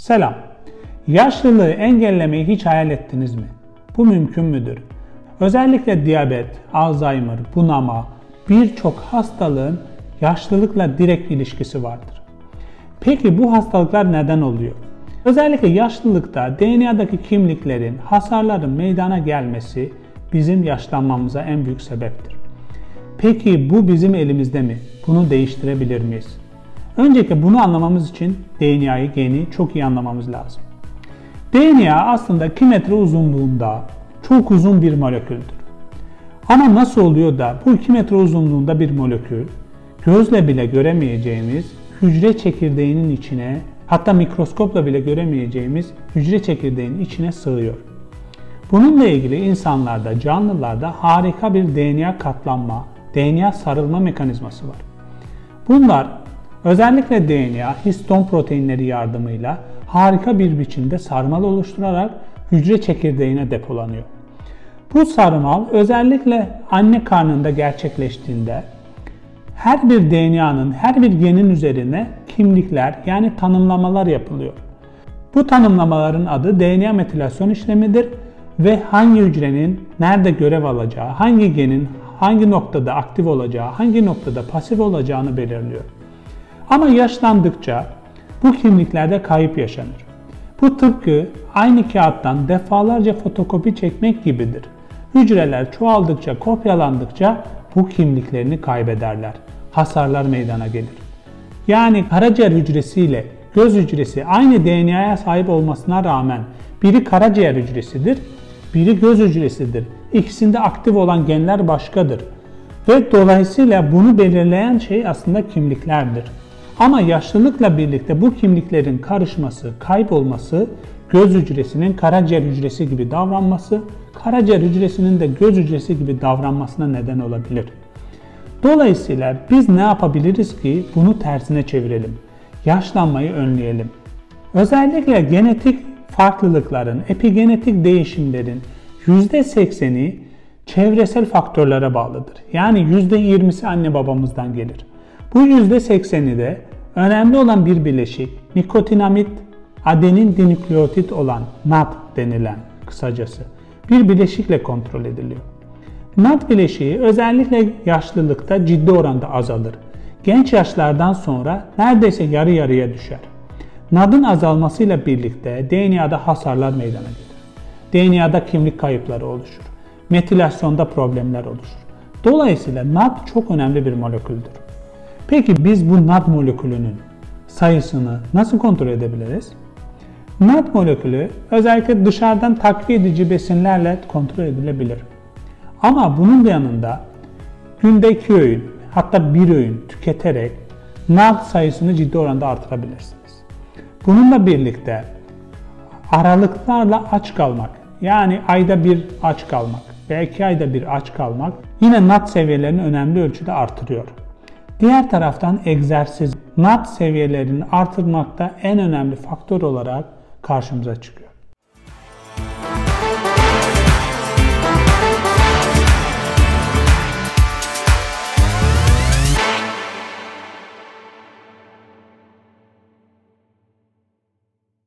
Selam. Yaşlılığı engellemeyi hiç hayal ettiniz mi? Bu mümkün müdür? Özellikle diyabet, Alzheimer, bunama, birçok hastalığın yaşlılıkla direkt ilişkisi vardır. Peki bu hastalıklar neden oluyor? Özellikle yaşlılıkta DNA'daki kimliklerin, hasarların meydana gelmesi bizim yaşlanmamıza en büyük sebeptir. Peki bu bizim elimizde mi? Bunu değiştirebilir miyiz? Öncelikle bunu anlamamız için DNA'yı, geni çok iyi anlamamız lazım. DNA aslında 2 metre uzunluğunda çok uzun bir moleküldür. Ama nasıl oluyor da bu 2 metre uzunluğunda bir molekül gözle bile göremeyeceğimiz hücre çekirdeğinin içine hatta mikroskopla bile göremeyeceğimiz hücre çekirdeğinin içine sığıyor. Bununla ilgili insanlarda, canlılarda harika bir DNA katlanma, DNA sarılma mekanizması var. Bunlar özellikle DNA histon proteinleri yardımıyla harika bir biçimde sarmal oluşturarak hücre çekirdeğine depolanıyor. Bu sarmal özellikle anne karnında gerçekleştiğinde her bir DNA'nın, her bir genin üzerine kimlikler yani tanımlamalar yapılıyor. Bu tanımlamaların adı DNA metilasyon işlemidir ve hangi hücrenin nerede görev alacağı, hangi genin hangi noktada aktif olacağı, hangi noktada pasif olacağını belirliyor. Ama yaşlandıkça bu kimliklerde kayıp yaşanır. Bu tıpkı aynı kağıttan defalarca fotokopi çekmek gibidir. Hücreler çoğaldıkça, kopyalandıkça bu kimliklerini kaybederler. Hasarlar meydana gelir. Yani karaciğer hücresi ile göz hücresi aynı DNA'ya sahip olmasına rağmen biri karaciğer hücresidir, biri göz hücresidir. İkisinde aktif olan genler başkadır. Ve dolayısıyla bunu belirleyen şey aslında kimliklerdir. Ama yaşlılıkla birlikte bu kimliklerin karışması, kaybolması, göz hücresinin karaciğer hücresi gibi davranması, karaciğer hücresinin de göz hücresi gibi davranmasına neden olabilir. Dolayısıyla biz ne yapabiliriz ki bunu tersine çevirelim? Yaşlanmayı önleyelim. Özellikle genetik farklılıkların, epigenetik değişimlerin %80'i çevresel faktörlere bağlıdır. Yani %20'si anne babamızdan gelir. Bu %80'i de önemli olan bir bileşik nikotinamid adenin dinükleotit olan NAD denilen kısacası bir bileşikle kontrol ediliyor. NAD bileşiği özellikle yaşlılıkta ciddi oranda azalır. Genç yaşlardan sonra neredeyse yarı yarıya düşer. NAD'ın azalmasıyla birlikte DNA'da hasarlar meydana gelir. DNA'da kimlik kayıpları oluşur. Metilasyonda problemler oluşur. Dolayısıyla NAD çok önemli bir moleküldür. Peki biz bu NAD molekülünün sayısını nasıl kontrol edebiliriz? NAD molekülü özellikle dışarıdan takviye edici besinlerle kontrol edilebilir. Ama bunun da yanında günde iki öğün hatta bir öğün tüketerek NAD sayısını ciddi oranda artırabilirsiniz. Bununla birlikte aralıklarla aç kalmak yani ayda bir aç kalmak veya iki ayda bir aç kalmak yine NAD seviyelerini önemli ölçüde artırıyor. Diğer taraftan egzersiz NAD seviyelerini artırmakta en önemli faktör olarak karşımıza çıkıyor.